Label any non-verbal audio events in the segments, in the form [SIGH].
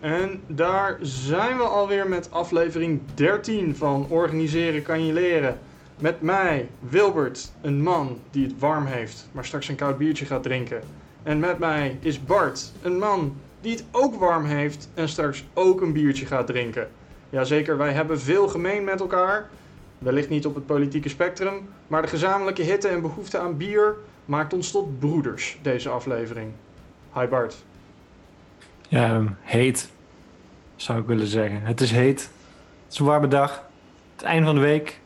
En daar zijn we alweer met aflevering 13 van Organiseren kan je leren. Met mij, Wilbert, een man die het warm heeft, maar straks een koud biertje gaat drinken. En met mij is Bart, een man die het ook warm heeft en straks ook een biertje gaat drinken. Jazeker, wij hebben veel gemeen met elkaar. Wellicht niet op het politieke spectrum, maar de gezamenlijke hitte en behoefte aan bier maakt ons tot broeders, deze aflevering. Hi Bart. Ja, um, heet, zou ik willen zeggen. Het is heet. Het is een warme dag. Het einde van de week.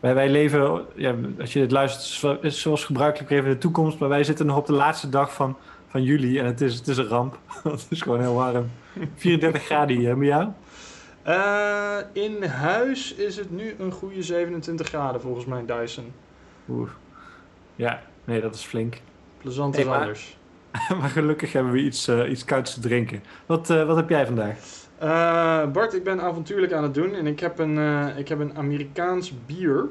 Wij, wij leven, ja, als je dit luistert, is zoals gebruikelijk even de toekomst. Maar wij zitten nog op de laatste dag van, van juli en het is, het is een ramp. [LAUGHS] het is gewoon heel warm. 34 [LAUGHS] graden hier, bij jou? Uh, in huis is het nu een goede 27 graden volgens mij Dyson. Oeh. Ja, nee, dat is flink. Plezant is hey, anders. [LAUGHS] maar gelukkig hebben we iets, uh, iets kouds te drinken. Wat, uh, wat heb jij vandaag? Uh, Bart, ik ben avontuurlijk aan het doen en ik heb een, ik heb een Amerikaans bier.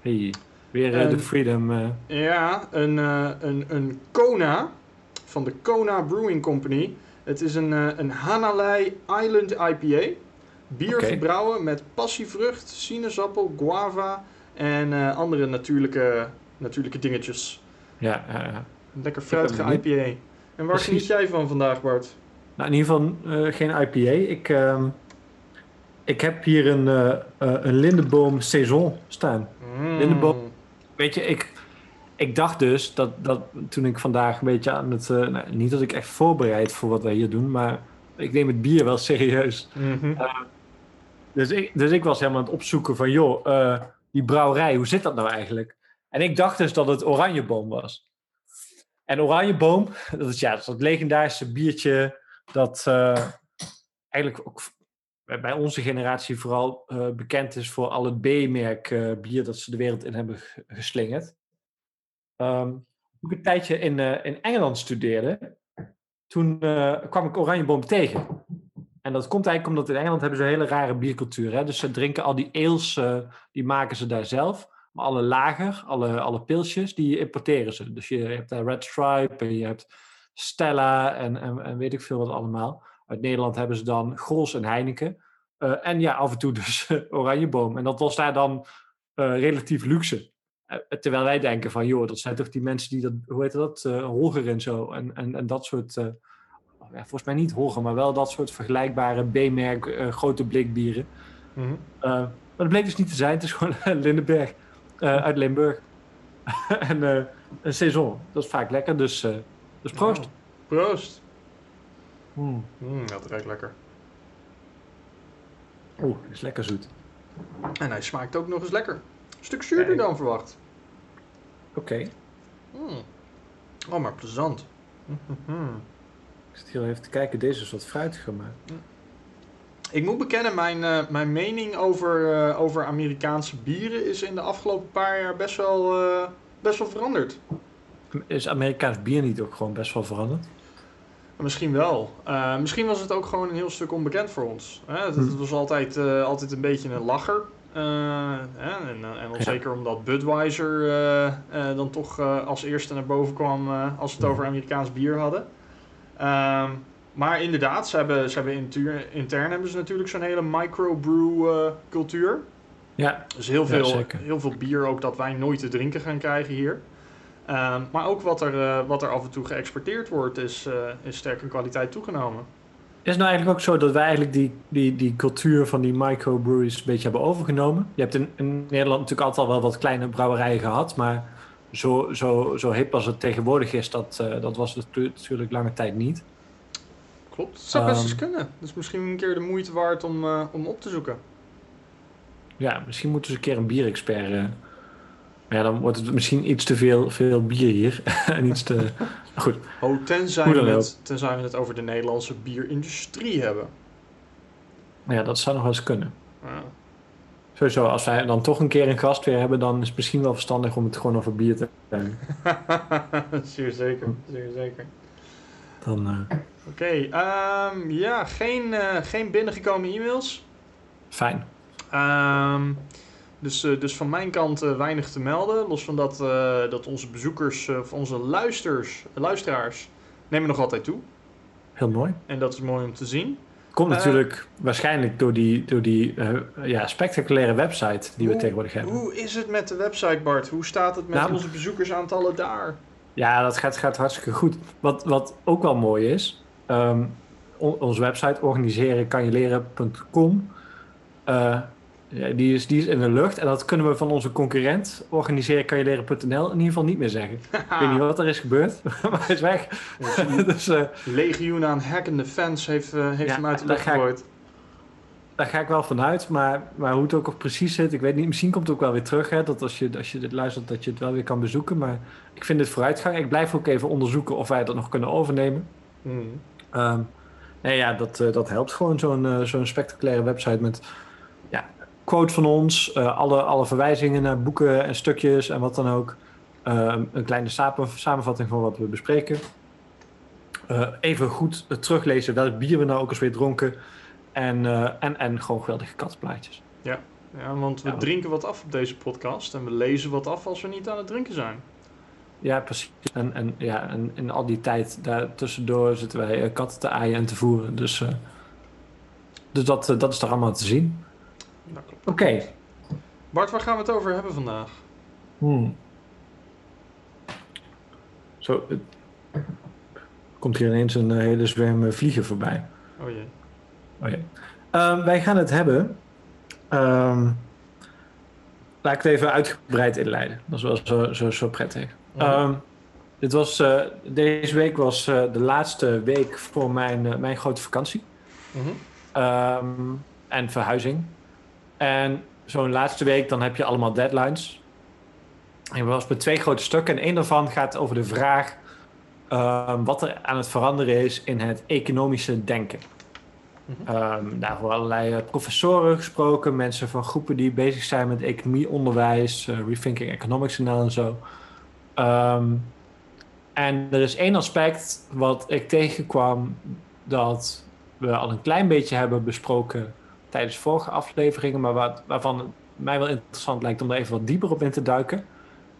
Hey, weer de een, Freedom. Ja, een, een, een Kona van de Kona Brewing Company. Het is een, een Hanalei Island IPA. Bier okay. gebrouwen met passievrucht, sinaasappel, guava en andere natuurlijke, natuurlijke dingetjes. Ja, ja, ja. Een lekker fruitige IPA. En waar geniet jij van vandaag, Bart? Nou, in ieder geval uh, geen IPA. Ik, uh, ik heb hier een, uh, een Lindeboom Saison staan. Mm. Lindeboom. Weet je, ik, ik dacht dus dat, dat toen ik vandaag een beetje aan het... Nou, niet dat ik echt voorbereid voor wat wij hier doen, maar ik neem het bier wel [LAUGHS] serieus. Mm -hmm. dus, ik, dus ik was helemaal aan het opzoeken van, joh, die brouwerij, hoe zit dat nou eigenlijk? En ik dacht dus dat het Oranjeboom was. En Oranjeboom, [LAUGHS] dat is ja, dat, is dat legendarische biertje dat uh, eigenlijk ook bij onze generatie vooral uh, bekend is voor al het B-merk uh, bier dat ze de wereld in hebben geslingerd. Um, toen ik een tijdje in, in Engeland studeerde, toen kwam ik Oranjeboom tegen. En dat komt eigenlijk omdat in Engeland hebben ze een hele rare biercultuur. Hè? Dus ze drinken al die ales, die maken ze daar zelf. Maar alle lager, alle, alle pilsjes, die importeren ze. Dus je hebt daar Red Stripe en je hebt Stella en, en, en weet ik veel wat allemaal. Uit Nederland hebben ze dan Grols en Heineken. Uh, en ja, af en toe dus [LAUGHS] Oranjeboom. En dat was daar dan uh, relatief luxe. Terwijl wij denken van, joh, dat zijn toch die mensen die dat, hoe heet dat, Holger en zo. En, en, en dat soort, ja, volgens mij niet Holger, maar wel dat soort vergelijkbare B-merk grote blikbieren. Mm -hmm. maar dat bleek dus niet te zijn. Het is gewoon [LAUGHS] Lindenberg. Uh, uit Limburg. [LAUGHS] en uh, een saison. Dat is vaak lekker, dus, uh, dus proost. Oh, proost. Mm. Mm, dat ruikt lekker. Oeh, is lekker zoet. En hij smaakt ook nog eens lekker. Een stuk zuurder hey. dan verwacht. Oké. Okay. Mm. Oh, maar plezant. [LAUGHS] Ik zit hier even te kijken. Deze is wat fruitiger, maar... Ik moet bekennen, mijn, uh, mijn mening over, uh, over Amerikaanse bieren is in de afgelopen paar jaar best wel, uh, best wel veranderd. Is Amerikaans bier niet ook gewoon best wel veranderd? Misschien wel. misschien was het ook gewoon een heel stuk onbekend voor ons. Hè? Het, het, was altijd, altijd een beetje een lacher. en, en ja. zeker omdat Budweiser dan toch als eerste naar boven kwam als we het over Amerikaans bier hadden. Ehm, maar inderdaad, ze hebben, ze hebben intern hebben ze natuurlijk zo'n hele microbrew uh, cultuur. Ja. Dus heel veel, ja, heel veel bier ook dat wij nooit te drinken gaan krijgen hier. Um, maar ook wat er, uh, wat er af en toe geëxporteerd wordt, is, uh, is sterk in kwaliteit toegenomen. Is het nou eigenlijk ook zo dat wij eigenlijk die, die, die cultuur van die microbreweries een beetje hebben overgenomen? Je hebt in, in Nederland natuurlijk altijd al wel wat kleine brouwerijen gehad, maar zo, zo, zo hip als het tegenwoordig is, dat, dat was het natuurlijk lange tijd niet. Klopt, het zou best eens um, kunnen. Dus misschien een keer de moeite waard om, uh, om op te zoeken. Ja, misschien moeten ze een keer een bierexpert. Uh, maar ja, dan wordt het misschien iets te veel, veel bier hier. [LAUGHS] en iets te. [LAUGHS] Goed. Oh, tenzij we, het, tenzij we het over de Nederlandse bierindustrie hebben. Ja, dat zou nog wel eens kunnen. Ja. Sowieso, als wij dan toch een keer een gast weer hebben, dan is het misschien wel verstandig om het gewoon over bier te [LAUGHS] hebben. zeer zeker, zeer zeker. Dan. Uh, Oké, okay, um, ja, geen, uh, geen binnengekomen e-mails. Fijn. Um, dus, uh, dus van mijn kant uh, weinig te melden. Los van dat, dat onze bezoekers, of onze luisters, luisteraars, nemen nog altijd toe. heel mooi. En dat is mooi om te zien. Komt Eh, natuurlijk waarschijnlijk door die, door die eh, ja, spectaculaire website die we tegenwoordig hebben. Hoe is het met de website, Bart? Hoe staat het met Nou, onze bezoekersaantallen daar? Ja, dat gaat, gaat hartstikke goed. Wat, wat ook wel mooi is, ehm, on- onze website organiserenkanjeleren.com, eh, ja, die, is, die is in de lucht. En dat kunnen we van onze concurrent organiserenkanjeleren.nl in ieder geval niet meer zeggen. [LAUGHS] Ik weet niet wat er is gebeurd, [LAUGHS] maar hij is weg. [LAUGHS] dus eh, Legioen aan hackende fans heeft, eh, heeft Ja, hem uit de lucht gegooid. Daar ga ik wel vanuit. Maar, maar hoe het ook precies zit, ik weet niet. Misschien komt het ook wel weer terug. Hè, dat als je, als je dit luistert, dat je het wel weer kan bezoeken. Maar ik vind dit vooruitgang. Ik blijf ook even onderzoeken of wij dat nog kunnen overnemen. Ehm, nee, ja, dat, eh, dat helpt gewoon zo'n eh, zo'n spectaculaire website met ja, quotes van ons, eh, alle, alle verwijzingen naar boeken en stukjes en wat dan ook. Ehm, een kleine samen- samenvatting van wat we bespreken. Even goed teruglezen welk bier we nou ook eens weer dronken. En, eh, en, en gewoon geweldige kattenplaatjes. Ja, want we Ja. drinken wat af op deze podcast en we lezen wat af als we niet aan het drinken zijn. Ja, precies. En, en, ja, en in al die tijd daartussendoor zitten wij eh, katten te aaien en te voeren. Dus, eh, dus dat, dat is toch allemaal te zien. Oké. Bart, waar gaan we het over hebben vandaag? Hmm. Zo. komt hier ineens een hele zwerm vliegen voorbij. Oh jee. Ja. Ehm, wij gaan het hebben. ehm, laat ik het even uitgebreid inleiden. Dat is wel zo, zo, zo prettig. Mhm. Ehm, dit was, eh, deze week was eh, de laatste week voor mijn, eh, mijn grote vakantie. Mhm. En verhuizing. En zo'n laatste week, dan heb je allemaal deadlines. En was met twee grote stukken. En één daarvan gaat over de vraag wat er aan het veranderen is in het economische denken. Mhm. Ehm daarvoor allerlei eh, professoren gesproken, mensen van groepen die bezig zijn met economieonderwijs, eh, Rethinking Economics NL en zo. Ehm, en er is één aspect wat ik tegenkwam dat we al een klein beetje hebben besproken tijdens vorige afleveringen, maar wat, waarvan het mij wel interessant lijkt om er even wat dieper op in te duiken.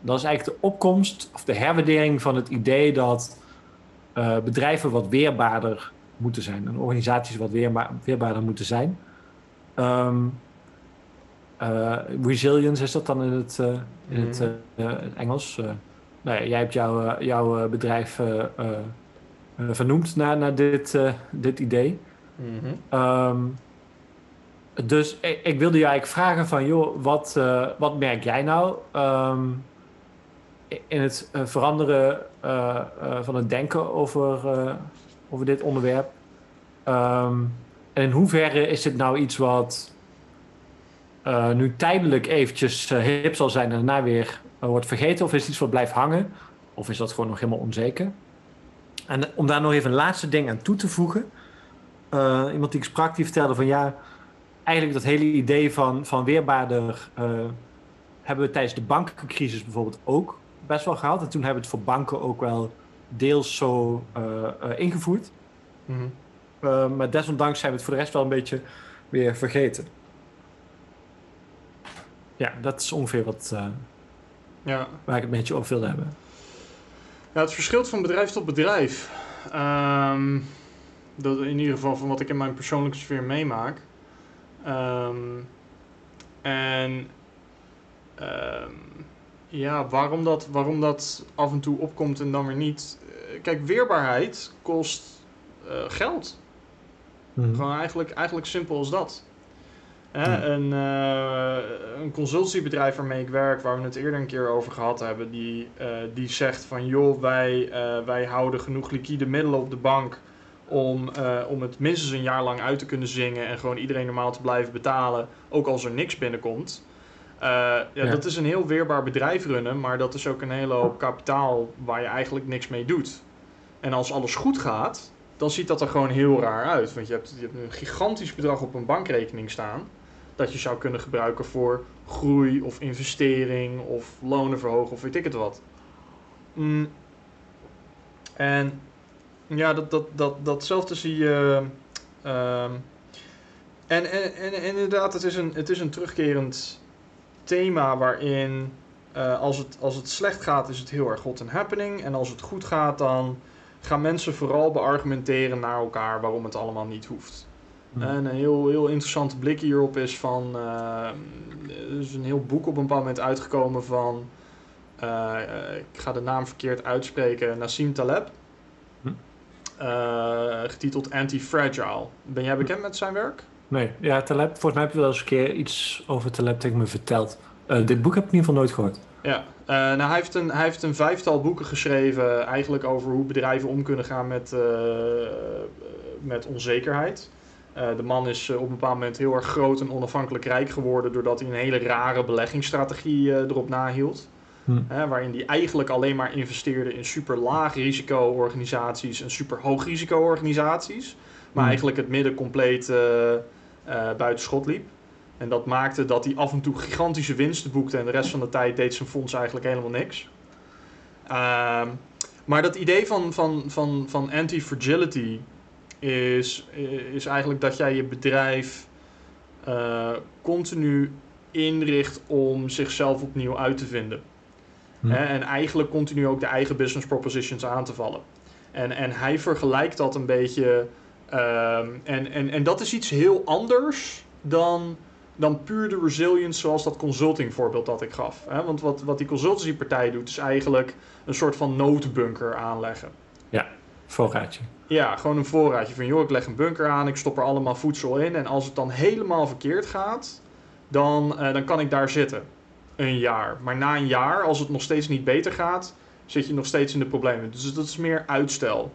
Dat is eigenlijk de opkomst of de herwaardering van het idee dat eh, bedrijven wat weerbaarder moeten zijn en organisaties wat weerba- weerbaarder moeten zijn. Ehm, eh, resilience is dat dan in het, eh, in het, Mhm. eh, Engels. Nou ja, jij hebt jouw, jouw bedrijf vernoemd naar, naar dit, dit idee. Mhm. Ehm, dus ik, ik wilde je eigenlijk vragen van, joh, wat, wat merk jij nou ehm, in het veranderen van het denken over, over dit onderwerp? Ehm, en in hoeverre is dit nou iets wat eh, nu tijdelijk eventjes eh, hip zal zijn en daarna weer eh, wordt vergeten? Of is het iets wat blijft hangen? Of is dat gewoon nog helemaal onzeker? En om daar nog even een laatste ding aan toe te voegen. Iemand die ik sprak, die vertelde van ja, eigenlijk dat hele idee van, van weerbaarder hebben we tijdens de bankencrisis bijvoorbeeld ook best wel gehad. En toen hebben we het voor banken ook wel deels zo eh, eh, ingevoerd. Mhm. Eh, maar desondanks zijn we het voor de rest wel een beetje weer vergeten. Ja, dat is ongeveer wat, Ja. waar ik het een beetje over wilde hebben. ja, het verschilt van bedrijf tot bedrijf. Ehm, dat in ieder geval van wat ik in mijn persoonlijke sfeer meemaak. Ehm, en ehm, ja, waarom dat, waarom dat af en toe opkomt en dan weer niet. Eh, Kijk, weerbaarheid kost eh, geld. Gewoon eigenlijk, eigenlijk simpel als dat. Hè, een, eh, een consultiebedrijf waarmee ik werk, waar we het eerder een keer over gehad hebben, die, die zegt van joh, wij, wij houden genoeg liquide middelen op de bank om, om het minstens een jaar lang uit te kunnen zingen en gewoon iedereen normaal te blijven betalen, ook als er niks binnenkomt. Eh, ja, Ja. Dat is een heel weerbaar bedrijf runnen, maar dat is ook een hele hoop kapitaal waar je eigenlijk niks mee doet. En als alles goed gaat, dan ziet dat er gewoon heel raar uit. Want je hebt, je hebt een gigantisch bedrag op een bankrekening staan. Dat je zou kunnen gebruiken voor groei of investering of lonen verhogen of weet ik het wat. Mm. En ja, dat, dat, dat, datzelfde zie je. ehm, en, en, en, en inderdaad, het is, een, het is een terugkerend thema waarin eh, als, het, als het slecht gaat, is het heel erg hot and happening. En als het goed gaat, dan gaan mensen vooral beargumenteren naar elkaar waarom het allemaal niet hoeft. Hm. En een heel, heel interessante blik hierop is van. eh, er is een heel boek op een bepaald moment uitgekomen van. eh, ik ga de naam verkeerd uitspreken. Nassim Taleb. Hm. Eh, getiteld Anti-Fragile. Ben jij bekend met zijn werk? Nee, ja, Taleb, volgens mij heb je wel eens een keer iets over Taleb tegen me verteld. Eh, dit boek heb ik in ieder geval nooit gehoord. Ja, eh, nou, hij, heeft een, hij heeft een vijftal boeken geschreven, eigenlijk over hoe bedrijven om kunnen gaan met, eh, met onzekerheid. De man is op een bepaald moment heel erg groot en onafhankelijk rijk geworden doordat hij een hele rare beleggingsstrategie erop nahield. Hm. Waarin hij eigenlijk alleen maar investeerde in super laag risico organisaties en super hoog risico organisaties. Maar Hm. eigenlijk het midden compleet eh, buiten schot liep. En dat maakte dat hij af en toe gigantische winsten boekte en de rest van de tijd deed zijn fonds eigenlijk helemaal niks. Ehm, maar dat idee van, van, van, van anti-fragility is, is eigenlijk dat jij je bedrijf eh, continu inricht om zichzelf opnieuw uit te vinden. Hm. Hè, en eigenlijk continu ook de eigen business propositions aan te vallen. En, en hij vergelijkt dat een beetje. Ehm, en, en, en dat is iets heel anders dan, dan puur de resilience zoals dat consulting voorbeeld dat ik gaf. Hè? Want wat, wat die consultancypartij doet is eigenlijk een soort van noodbunker aanleggen. Voorraadje. Ja, gewoon een voorraadje van joh, ik leg een bunker aan, ik stop er allemaal voedsel in. En als het dan helemaal verkeerd gaat, dan, eh, dan kan ik daar zitten. Een jaar. Maar na een jaar, als het nog steeds niet beter gaat, zit je nog steeds in de problemen. Dus dat is meer uitstel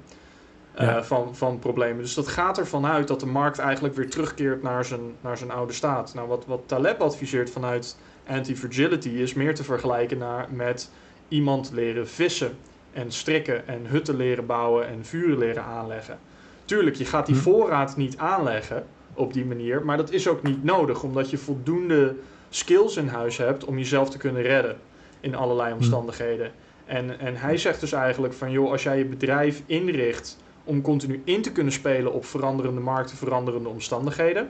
Ja. van, van problemen. Dus dat gaat ervan uit dat de markt eigenlijk weer terugkeert naar zijn, naar zijn oude staat. Nou, wat, wat Taleb adviseert vanuit anti-fragility is meer te vergelijken naar, met iemand leren vissen en strikken en hutten leren bouwen en vuren leren aanleggen. Tuurlijk, je gaat die Hm. voorraad niet aanleggen op die manier, maar dat is ook niet nodig, omdat je voldoende skills in huis hebt om jezelf te kunnen redden in allerlei omstandigheden. En, en hij zegt dus eigenlijk van, joh, als jij je bedrijf inricht om continu in te kunnen spelen op veranderende markten, veranderende omstandigheden,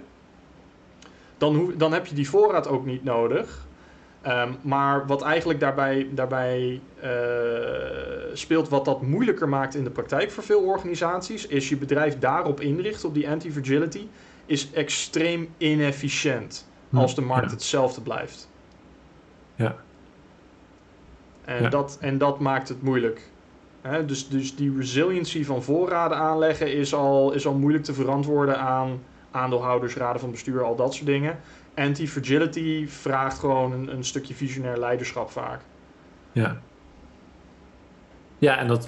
dan, dan heb je die voorraad ook niet nodig. Ehm, maar wat eigenlijk daarbij, daarbij eh, speelt, wat dat moeilijker maakt in de praktijk voor veel organisaties, is je bedrijf daarop inrichten, op die anti-fragility, is extreem inefficiënt Hm, als de markt ja. hetzelfde blijft. Ja. En, Ja. dat, en dat maakt het moeilijk. Dus, dus die resiliency van voorraden aanleggen is al, is al moeilijk te verantwoorden aan aandeelhouders, raden van bestuur, al dat soort dingen. Anti-fragility vraagt gewoon een, een stukje visionair leiderschap vaak. Ja. Ja, en dat,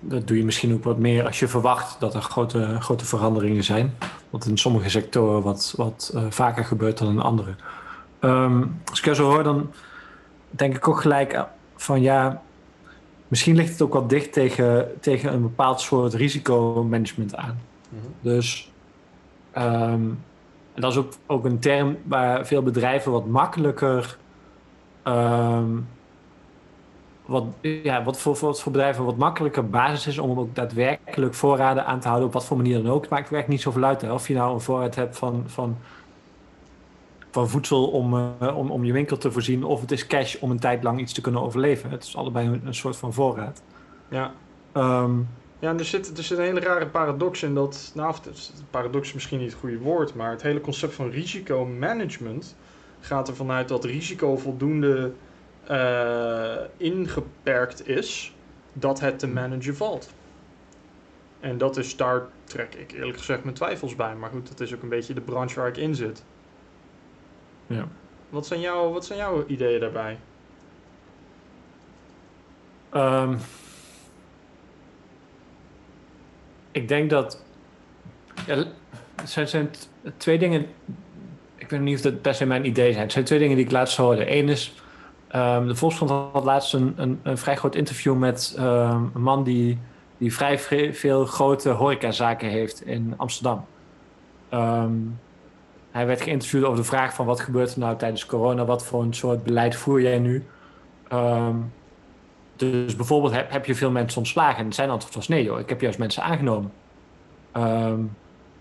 dat doe je misschien ook wat meer als je verwacht dat er grote, grote veranderingen zijn. Wat in sommige sectoren wat, wat eh, vaker gebeurt dan in andere. Ehm, als ik jou zo hoor, dan denk ik ook gelijk van ja, misschien ligt het ook wel dicht tegen, tegen een bepaald soort risicomanagement aan. Dus ehm, dat is ook, ook een term waar veel bedrijven wat makkelijker. ehm, wat, ja, wat, voor, wat voor bedrijven wat makkelijker basis is om ook daadwerkelijk voorraden aan te houden, op wat voor manier dan ook. Het maakt werk niet zoveel uit. Hè? Of je nou een voorraad hebt van, van, van voedsel om, eh, om, om je winkel te voorzien, of het is cash om een tijd lang iets te kunnen overleven. Het is allebei een, een soort van voorraad. Ja, Ehm, ja en er, zit, er zit een hele rare paradox in dat, nou, paradox is misschien niet het goede woord, maar het hele concept van risicomanagement gaat ervan uit dat risico voldoende eh, ingeperkt is dat het te managen valt. En dat is, daar trek ik eerlijk gezegd mijn twijfels bij. Maar goed, dat is ook een beetje de branche waar ik in zit. Ja. Wat zijn, jouw, wat zijn jouw ideeën daarbij? Ehm, ik denk dat. Ja, het zijn, zijn twee dingen. Ik weet niet of dat best in mijn idee zijn. Het zijn twee dingen die ik laatst hoorde. Eén is. ehm, de Volkskrant had laatst een, een, een vrij groot interview met ehm, een man die, die vrij veel grote horecazaken heeft in Amsterdam. Ehm, hij werd geïnterviewd over de vraag van wat gebeurt er nou tijdens corona? Wat voor een soort beleid voer jij nu? Ehm, dus bijvoorbeeld heb, heb je veel mensen ontslagen? En zijn antwoord was nee joh, ik heb juist mensen aangenomen. Ehm,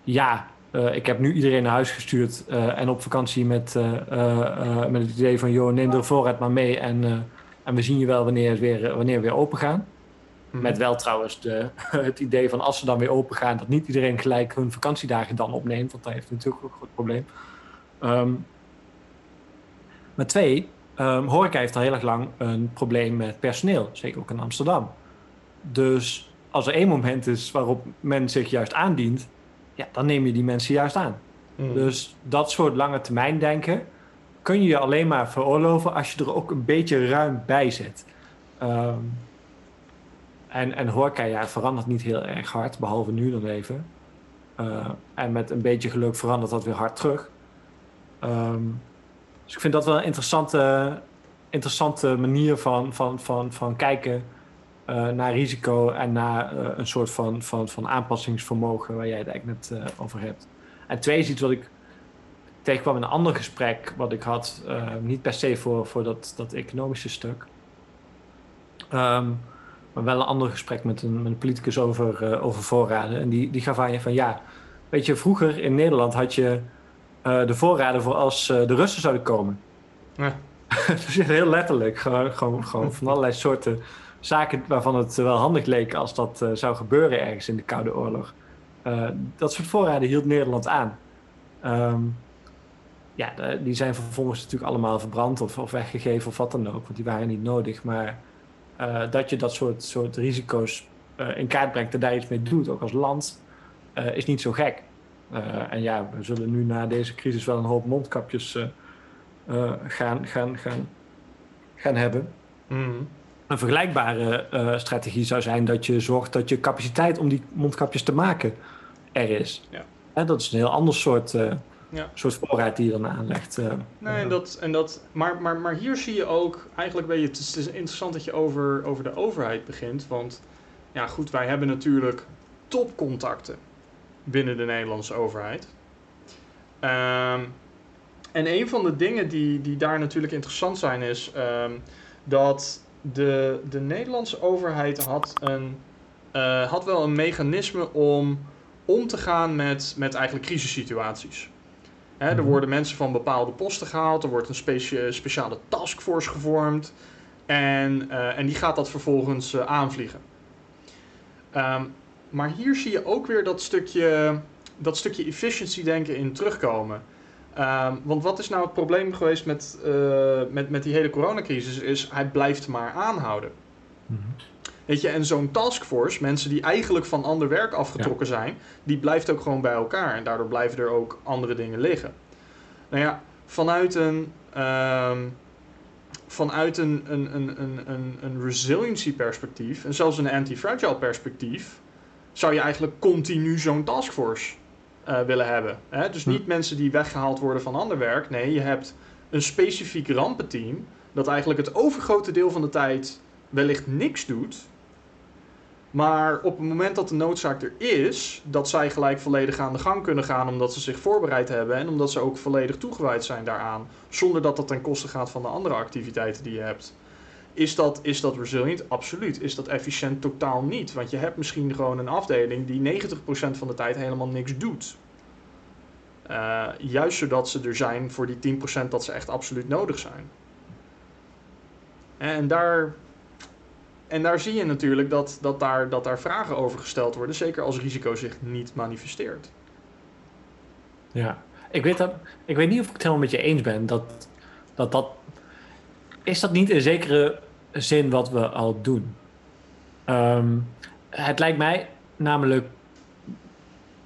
ja, eh, ik heb nu iedereen naar huis gestuurd eh, en op vakantie met, eh, met het idee van joh, neem de voorraad maar mee en, en we zien je wel wanneer, weer, wanneer we weer open gaan. Mhm. Met wel trouwens de, [LAUGHS] het idee van als ze dan weer open gaan, dat niet iedereen gelijk hun vakantiedagen dan opneemt. Want dat heeft natuurlijk ook een groot probleem. Ehm, maar twee, ehm horeca heeft al heel erg lang een probleem met personeel. Zeker ook in Amsterdam. Dus als er één moment is waarop men zich juist aandient, ja, dan neem je die mensen juist aan. Mhm. Dus dat soort lange termijn denken kun je je alleen maar veroorloven als je er ook een beetje ruim bij zit. Ehm, en, en horeca, ja, verandert niet heel erg hard, behalve nu dan even. Eh, en met een beetje geluk verandert dat weer hard terug. Ehm, dus ik vind dat wel een interessante, interessante manier van, van, van, van kijken eh, naar risico en naar eh, een soort van, van, van aanpassingsvermogen waar jij het eigenlijk net over hebt. En twee is iets wat ik tegenkwam in een ander gesprek wat ik had, niet per se voor, voor dat, dat economische stuk. Ehm, maar wel een ander gesprek met een, met een politicus over, eh, over voorraden. En die, die gaf aan je van ja, weet je, vroeger in Nederland had je eh, de voorraden voor als eh, de Russen zouden komen. Ja. [LAUGHS] dus heel letterlijk, gewoon, gewoon, gewoon van allerlei soorten zaken waarvan het wel handig leek als dat zou gebeuren ergens in de Koude Oorlog. Dat soort voorraden hield Nederland aan. Ehm, ja, die zijn vervolgens natuurlijk allemaal verbrand of, of weggegeven of wat dan ook, want die waren niet nodig. Maar eh, dat je dat soort, soort risico's eh, in kaart brengt en daar iets mee doet, ook als land, eh, is niet zo gek. En ja, we zullen nu na deze crisis wel een hoop mondkapjes gaan, gaan, gaan, gaan hebben. Mhm. Een vergelijkbare strategie zou zijn dat je zorgt dat je capaciteit om die mondkapjes te maken er is. Ja. Hè, dat is een heel ander soort, Ja. soort voorraad die je dan aanlegt. eh. Nee, en dat, en dat, maar, maar, maar hier zie je ook, eigenlijk weet je, het is, het is interessant dat je over, over de overheid begint. Want ja, goed, wij hebben natuurlijk topcontacten binnen de Nederlandse overheid. Ehm, en een van de dingen die, die daar natuurlijk interessant zijn, is ehm, dat de, de Nederlandse overheid had, een, eh, had wel een mechanisme om om te gaan met, met eigenlijk crisissituaties. Er Mhm. worden mensen van bepaalde posten gehaald, er wordt een specie- speciale taskforce gevormd en, eh, en die gaat dat vervolgens eh, aanvliegen. Ehm, maar hier zie je ook weer dat stukje, dat stukje efficiency denken in terugkomen. Ehm, want wat is nou het probleem geweest met, eh, met, met die hele coronacrisis? Is hij blijft maar aanhouden. Mhm. Weet je, en zo'n taskforce, mensen die eigenlijk van ander werk afgetrokken zijn, die blijft ook gewoon bij elkaar. En daardoor blijven er ook andere dingen liggen. Nou ja, vanuit een, ehm, vanuit een, een, een, een, een, een resiliency perspectief, en zelfs een anti-fragile perspectief, zou je eigenlijk continu zo'n taskforce eh, willen hebben. Hè? Dus niet mensen die weggehaald worden van ander werk. Nee, je hebt een specifiek rampenteam dat eigenlijk het overgrote deel van de tijd wellicht niks doet. Maar op het moment dat de noodzaak er is, dat zij gelijk volledig aan de gang kunnen gaan omdat ze zich voorbereid hebben en omdat ze ook volledig toegewijd zijn daaraan, zonder dat dat ten koste gaat van de andere activiteiten die je hebt. Is dat, is dat resilient? Absoluut. Is dat efficiënt? Totaal niet. Want je hebt misschien gewoon een afdeling die 90% van de tijd helemaal niks doet. Eh, juist zodat ze er zijn voor die 10% dat ze echt absoluut nodig zijn. En daar, en daar zie je natuurlijk dat, dat, daar, dat daar vragen over gesteld worden, zeker als risico zich niet manifesteert. Ja, ik weet, dat, ik weet niet of ik het helemaal met je eens ben. Dat, dat, dat, is dat niet in zekere zin wat we al doen? Ehm, het lijkt mij namelijk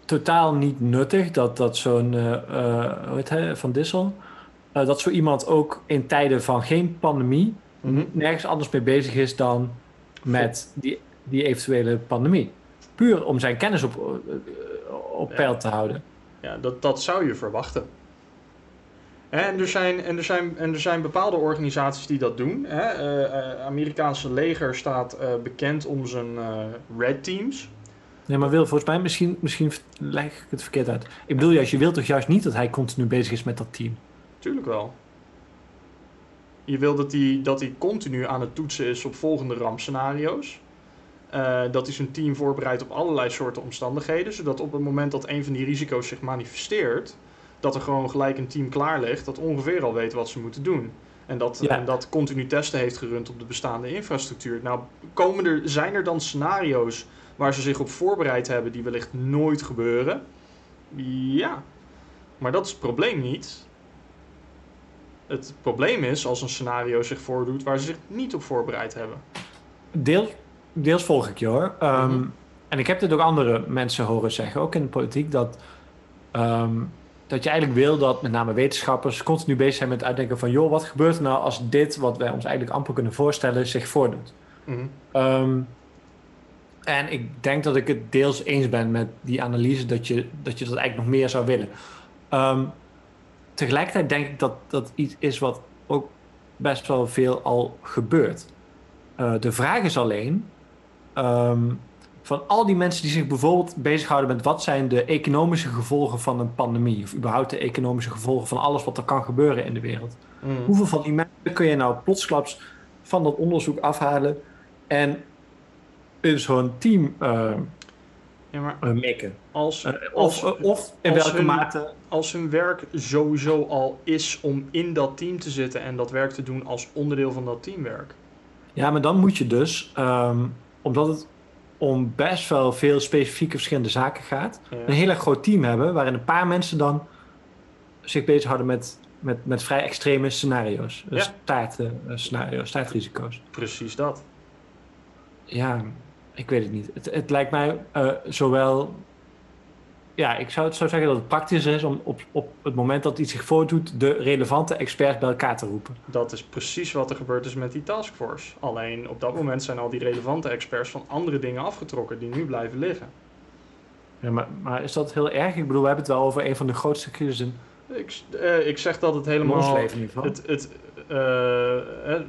totaal niet nuttig dat, dat zo'n, eh, eh, hoe heet hij, Van Dissel, eh, dat zo iemand ook in tijden van geen pandemie nergens anders mee bezig is dan met die, die eventuele pandemie. Puur om zijn kennis op, eh, op peil te houden. Ja, dat, dat zou je verwachten. En er, zijn, en, er zijn, en er zijn bepaalde organisaties die dat doen. Hè. Eh, eh, Amerikaanse leger staat bekend om zijn red teams. Nee, maar Wil, volgens mij, misschien, misschien leg ik het verkeerd uit. Ik bedoel juist, je wilt toch juist niet dat hij continu bezig is met dat team? Tuurlijk wel. Je wil dat hij dat hij continu aan het toetsen is op volgende rampscenario's. Eh, dat hij zijn team voorbereidt op allerlei soorten omstandigheden. Zodat op het moment dat een van die risico's zich manifesteert, dat er gewoon gelijk een team klaar ligt dat ongeveer al weet wat ze moeten doen. En dat, Ja. en dat continu testen heeft gerund op de bestaande infrastructuur. Nou, komen er, zijn er dan scenario's waar ze zich op voorbereid hebben die wellicht nooit gebeuren? Ja, maar dat is het probleem niet. Het probleem is als een scenario zich voordoet waar ze zich niet op voorbereid hebben. Deel, deels volg ik je hoor. Ehm, Mhm. En ik heb dit ook andere mensen horen zeggen, ook in de politiek, dat, ehm, dat je eigenlijk wil dat met name wetenschappers continu bezig zijn met het uitdenken van, joh, wat gebeurt er nou als dit, wat wij ons eigenlijk amper kunnen voorstellen, zich voordoet. Mhm. Ehm, en ik denk dat ik het deels eens ben met die analyse dat je dat, je dat eigenlijk nog meer zou willen. Tegelijkertijd denk ik dat dat iets is wat ook best wel veel al gebeurt. Eh, de vraag is alleen, ehm, van al die mensen die zich bijvoorbeeld bezighouden met wat zijn de economische gevolgen van een pandemie, of überhaupt de economische gevolgen van alles wat er kan gebeuren in de wereld. Mhm. Hoeveel van die mensen kun je nou plotsklaps van dat onderzoek afhalen en in zo'n team eh Ja, maar eh, als, Eh, als, of, of in als welke hun- mate. als hun werk sowieso al is om in dat team te zitten en dat werk te doen als onderdeel van dat teamwerk. Ja, maar dan moet je dus, ehm, omdat het om best wel veel specifieke verschillende zaken gaat, Ja. een heel erg groot team hebben waarin een paar mensen dan zich bezighouden met, met, met vrij extreme scenario's. Ja. Staart, eh, scenario's, staartrisico's. Precies dat. Ja, ik weet het niet. Het, het lijkt mij eh, zowel. Ja, ik zou het zo zeggen dat het praktischer is om op, op het moment dat iets zich voordoet, de relevante experts bij elkaar te roepen. Dat is precies wat er gebeurd is met die taskforce. Alleen op dat moment zijn al die relevante experts van andere dingen afgetrokken die nu blijven liggen. Ja, maar, maar is dat heel erg? Ik bedoel, we hebben het wel over een van de grootste crisissen Ik, eh, ik zeg dat het in ons helemaal. leven in ieder geval. Het, het, eh,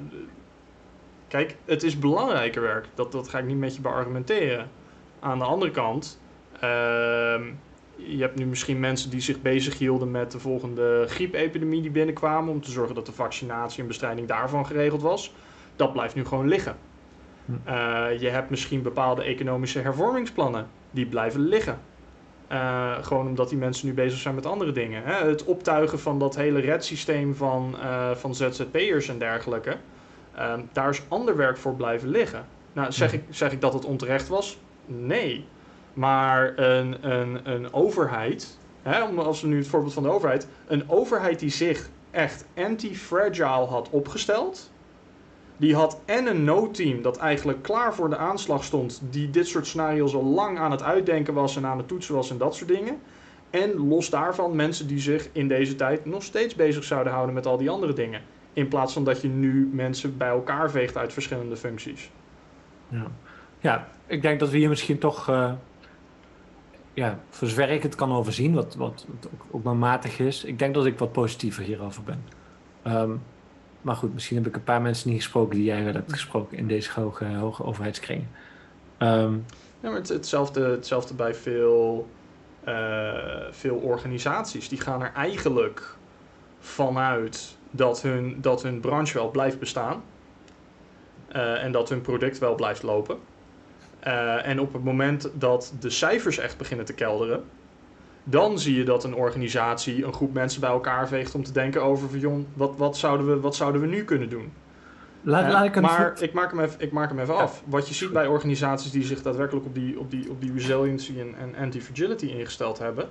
kijk, het is belangrijker werk. Dat, dat ga ik niet met je beargumenteren. Aan de andere kant, ehm, je hebt nu misschien mensen die zich bezighielden met de volgende griepepidemie die binnenkwamen. Om te zorgen dat de vaccinatie en bestrijding daarvan geregeld was. Dat blijft nu gewoon liggen. Hm. Eh, je hebt misschien bepaalde economische hervormingsplannen. Die blijven liggen. Eh, gewoon omdat die mensen nu bezig zijn met andere dingen. Hè? Het optuigen van dat hele redsysteem van, eh, van ZZP'ers en dergelijke. Ehm, daar is ander werk voor blijven liggen. Nou, zeg, ik, zeg ik dat het onterecht was? Nee. Maar een, een, een overheid, hè, om- als we nu het voorbeeld van de overheid, een overheid die zich echt anti-fragile had opgesteld, die had en een noodteam dat eigenlijk klaar voor de aanslag stond, die dit soort scenario's al lang aan het uitdenken was en aan het toetsen was en dat soort dingen. En los daarvan mensen die zich in deze tijd nog steeds bezig zouden houden met al die andere dingen. In plaats van dat je nu mensen bij elkaar veegt uit verschillende functies. Ja. ja, ik denk dat we hier misschien toch, eh, ja, voor zover ik het kan overzien, wat, wat, wat ook, ook maar matig is, ik denk dat ik wat positiever hierover ben. Ehm, maar goed, misschien heb ik een paar mensen niet gesproken die jij wel hebt gesproken in deze hoge, hoge overheidskringen. Ehm, Ja, maar het, hetzelfde, hetzelfde bij veel, eh, veel organisaties. Die gaan er eigenlijk vanuit dat hun, dat hun branche wel blijft bestaan. Eh, en dat hun product wel blijft lopen. Eh, en op het moment dat de cijfers echt beginnen te kelderen, dan zie je dat een organisatie een groep mensen bij elkaar veegt om te denken over van, jong, wat, wat, zouden we, wat zouden we nu kunnen doen? laat, Hè? laat ik een maar ik maak hem even, ik maak hem even Ja. af. Wat je ziet bij organisaties die zich daadwerkelijk op die, op die, op die resiliency en, en anti-fragility ingesteld hebben,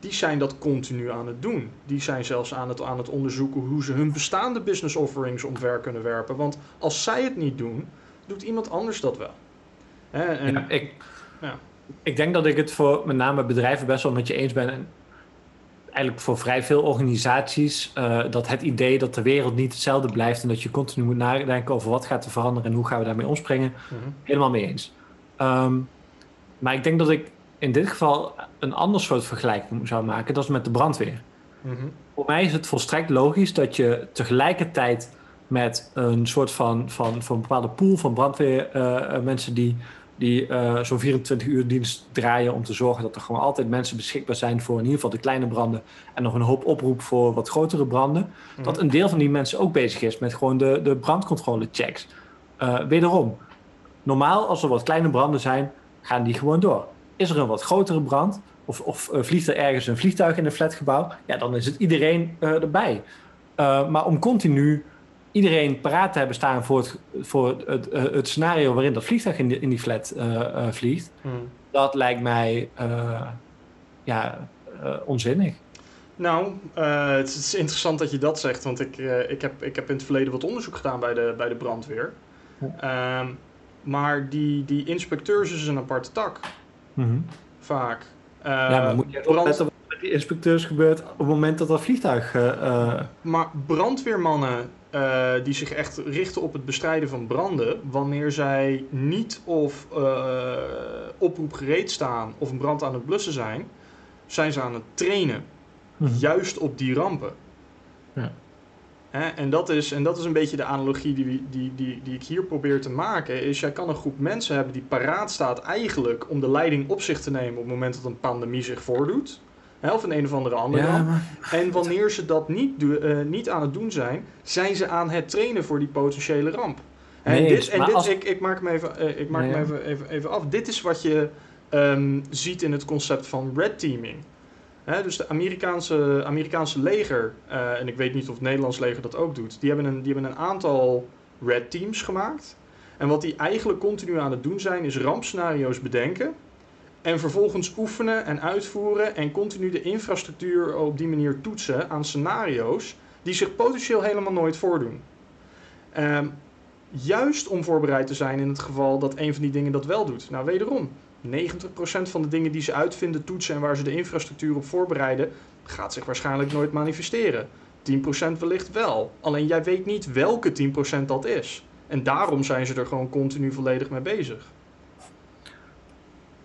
die zijn dat continu aan het doen. Die zijn zelfs aan het, aan het onderzoeken hoe ze hun bestaande business offerings omver kunnen werpen. Want als zij het niet doen, doet iemand anders dat wel. Hè, en, Ja, ik, ja. ik denk dat ik het voor met name bedrijven best wel met je eens ben. En eigenlijk voor vrij veel organisaties, eh, dat het idee dat de wereld niet hetzelfde blijft en dat je continu moet nadenken over wat gaat er veranderen en hoe gaan we daarmee omspringen, Mhm. helemaal mee eens. Ehm, maar ik denk dat ik in dit geval een ander soort vergelijking zou maken, dat is met de brandweer. Mhm. Voor mij is het volstrekt logisch dat je tegelijkertijd met een soort van, van, van een bepaalde pool van brandweermensen die, die eh, zo'n 24 uur dienst draaien om te zorgen dat er gewoon altijd mensen beschikbaar zijn voor in ieder geval de kleine branden en nog een hoop oproep voor wat grotere branden. Mhm. Dat een deel van die mensen ook bezig is met gewoon de, de brandcontrolechecks. Eh wederom, normaal als er wat kleine branden zijn, gaan die gewoon door. Is er een wat grotere brand, of, of eh, vliegt er ergens een vliegtuig in een flatgebouw, ja, dan is het iedereen eh, erbij. Eh, maar om continu iedereen paraat te hebben staan voor het, voor het, het, het scenario waarin dat vliegtuig in, in die flat vliegt, Hmm. dat lijkt mij ja, onzinnig. Nou, uh, het is interessant dat je dat zegt, want ik, ik, heb, ik heb in het verleden wat onderzoek gedaan bij de, bij de brandweer. Um, maar die, die inspecteurs is een aparte tak. Mm -hmm. Vaak. Uh, ja, maar moet je brand... wat met die inspecteurs gebeurt op het moment dat dat vliegtuig... Uh, maar brandweermannen uh, die zich echt richten op het bestrijden van branden... wanneer zij niet of oproep gereed staan of een brand aan het blussen zijn... zijn ze aan het trainen. Mhm. Juist op die rampen. Ja. Hè, en, dat is, en dat is een beetje de analogie die, die, die, die ik hier probeer te maken. Is jij kan een groep mensen hebben die paraat staat eigenlijk om de leiding op zich te nemen op het moment dat een pandemie zich voordoet. Hè, of een een of andere andere Ja, maar- En wanneer ze dat niet, eh, niet aan het doen zijn, zijn ze aan het trainen voor die potentiële ramp. En, Nee dit, en dit, als- ik, ik maak hem even, eh, ik maak Nee, ja. even, even, even af. Dit is wat je ehm, ziet in het concept van red teaming. Dus de Amerikaanse, Amerikaanse leger, eh, en ik weet niet of het Nederlands leger dat ook doet, die hebben, een, die hebben een aantal red teams gemaakt. En wat die eigenlijk continu aan het doen zijn, is rampscenario's bedenken. En vervolgens oefenen en uitvoeren en continu de infrastructuur op die manier toetsen aan scenario's die zich potentieel helemaal nooit voordoen. Ehm, juist om voorbereid te zijn in het geval dat een van die dingen dat wel doet. Nou, wederom, 90% van de dingen die ze uitvinden, toetsen en waar ze de infrastructuur op voorbereiden, gaat zich waarschijnlijk nooit manifesteren. 10% wellicht wel. Alleen jij weet niet welke 10% dat is. En daarom zijn ze er gewoon continu volledig mee bezig.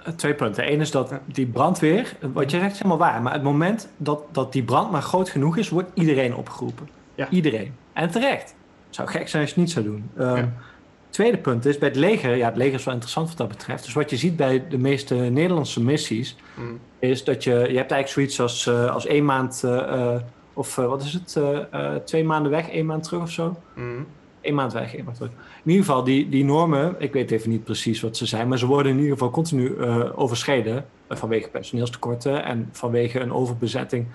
Eh, Twee punten. Eén is dat die brandweer, wat je zegt is helemaal waar, maar het moment dat, dat die brand maar groot genoeg is, wordt iedereen opgeroepen. Ja. Iedereen. En terecht. Het zou gek zijn als je het niet zou doen. Ehm, Ja. Tweede punt is bij het leger, ja, het leger is wel interessant wat dat betreft. Dus wat je ziet bij de meeste Nederlandse missies, Mm. is dat je, je hebt eigenlijk zoiets als, eh, als één maand, eh, eh, of wat is het, twee maanden weg, één maand terug of zo. Mm. Eén maand weg, één maand terug. In ieder geval, die, die normen, ik weet even niet precies wat ze zijn, maar ze worden in ieder geval continu overschreden vanwege personeelstekorten en vanwege een overbezetting.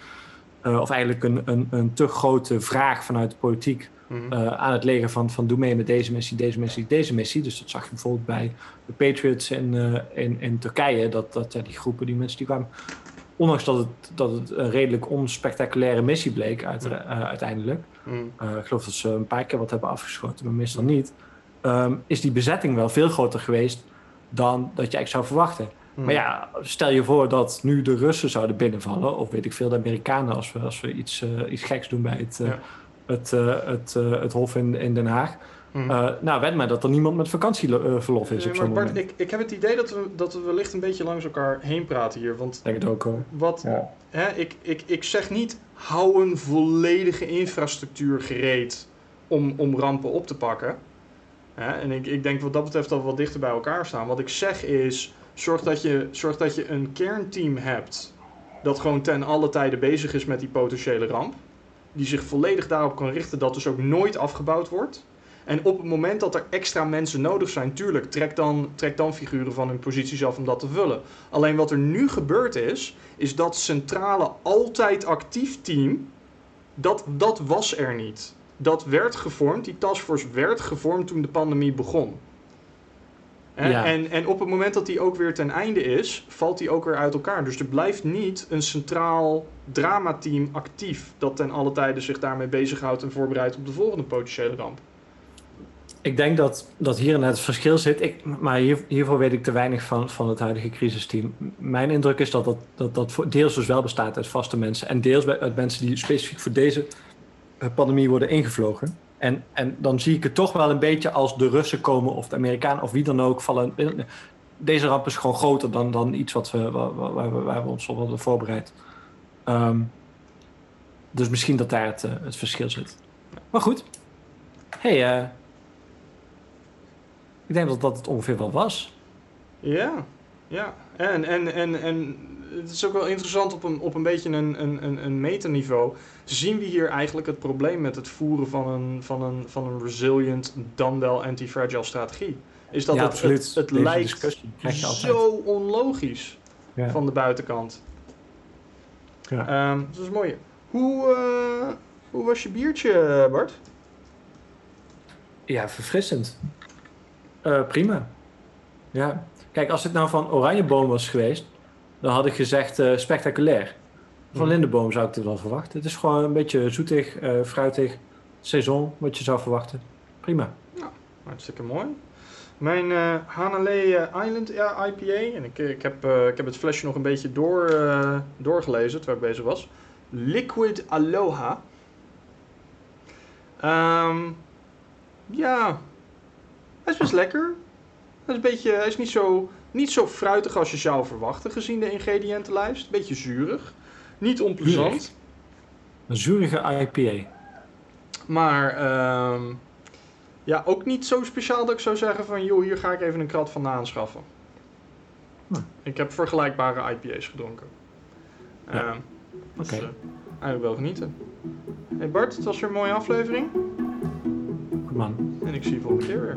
of eigenlijk een, een, een te grote vraag vanuit de politiek Mm. eh, aan het leger van, van doe mee met deze missie, deze missie, deze missie. Dus dat zag je bijvoorbeeld bij de Patriots in, eh, in, in Turkije, dat, dat ja, die groepen, die mensen die kwamen, ondanks dat het, dat het een redelijk onspectaculaire missie bleek uit, Ja. eh, uiteindelijk, Mm. eh, ik geloof dat ze een paar keer wat hebben afgeschoten, maar meestal niet. Ehm, is die bezetting wel veel groter geweest dan dat je eigenlijk zou verwachten. Mm. Maar ja, stel je voor dat nu de Russen zouden binnenvallen, of weet ik veel, de Amerikanen, als we, als we iets, iets geks doen bij het, Ja. Het, eh, het, eh, het Hof in, in Den Haag. Mm. Eh, nou, wed maar dat er niemand met vakantieverlof is op zo'n moment. ik, ik heb het idee dat we, dat we wellicht een beetje langs elkaar heen praten hier. Want Ik denk het ook hoor. wat, Ja. hè, ik, ik, ik zeg niet, hou een volledige infrastructuur gereed om, om rampen op te pakken. Hè, en ik, ik denk wat dat betreft dat we wat dichter bij elkaar staan. Wat ik zeg is, zorg dat je, zorg dat je een kernteam hebt dat gewoon ten alle tijde bezig is met die potentiële ramp. Die zich volledig daarop kan richten dat dus ook nooit afgebouwd wordt. En op het moment dat er extra mensen nodig zijn, tuurlijk, trek dan, trek dan figuren van hun posities af om dat te vullen. Alleen wat er nu gebeurd is, is dat centrale altijd actief team, dat, dat was er niet. Dat werd gevormd, die taskforce werd gevormd toen de pandemie begon. Ja. En, en op het moment dat die ook weer ten einde is, valt die ook weer uit elkaar. Dus er blijft niet een centraal dramateam actief dat ten alle tijde zich daarmee bezighoudt en voorbereidt op de volgende potentiële ramp. Ik denk dat, dat hier net het verschil zit. Ik, maar hier, hiervoor weet ik te weinig van, van het huidige crisisteam. Mijn indruk is dat dat, dat, dat deels dus wel bestaat uit vaste mensen. En deels uit mensen die specifiek voor deze eh, pandemie worden ingevlogen. En, en dan zie ik het toch wel een beetje als de Russen komen of de Amerikanen of wie dan ook vallen. Deze ramp is gewoon groter dan, dan iets wat we, waar, we ons op hadden voorbereid. Ehm, dus misschien dat daar het, eh, het verschil zit. Maar goed. hey, eh, ik denk dat dat het ongeveer wel was. Ja, ja. En, en, en, en het is ook wel interessant op een, op een beetje een, een, een, een metaniveau. Zien we hier eigenlijk het probleem met het voeren van een, van een, van een resilient, dan wel anti-fragile strategie? Is dat ja, het, absoluut. het, lijkt zo onlogisch Ja. van de buitenkant. Ja. Ehm, dat is mooi. Hoe, eh, hoe was je biertje, Bart? Ja, verfrissend. Eh, prima. Ja. Kijk, als het nou van oranjeboom was geweest, dan had ik gezegd eh, spectaculair. Van Mhm. lindenboom zou ik het wel verwachten. Het is gewoon een beetje zoetig, eh, fruitig, saison, wat je zou verwachten. Prima. Hartstikke mooi. Mijn eh Hanalei Island ja, IPA. En ik, ik, heb, ik heb het flesje nog een beetje door, doorgelezen terwijl ik bezig was. Liquid Aloha. Ehm, ja, hij is best lekker. Hij is, een beetje, hij is niet, zo, niet zo fruitig als je zou verwachten gezien de ingrediëntenlijst. Beetje zuurig. Niet onplezant. Een zurige IPA. Maar ehm, ja, ook niet zo speciaal dat ik zou zeggen van... joh, hier ga ik even een krat van aanschaffen. Hm. Ik heb vergelijkbare IPA's gedronken. Ja. Dus, Oké. eh, eigenlijk wel genieten. Hey Bart, het was weer een mooie aflevering. Goed man. En ik zie je volgende keer weer.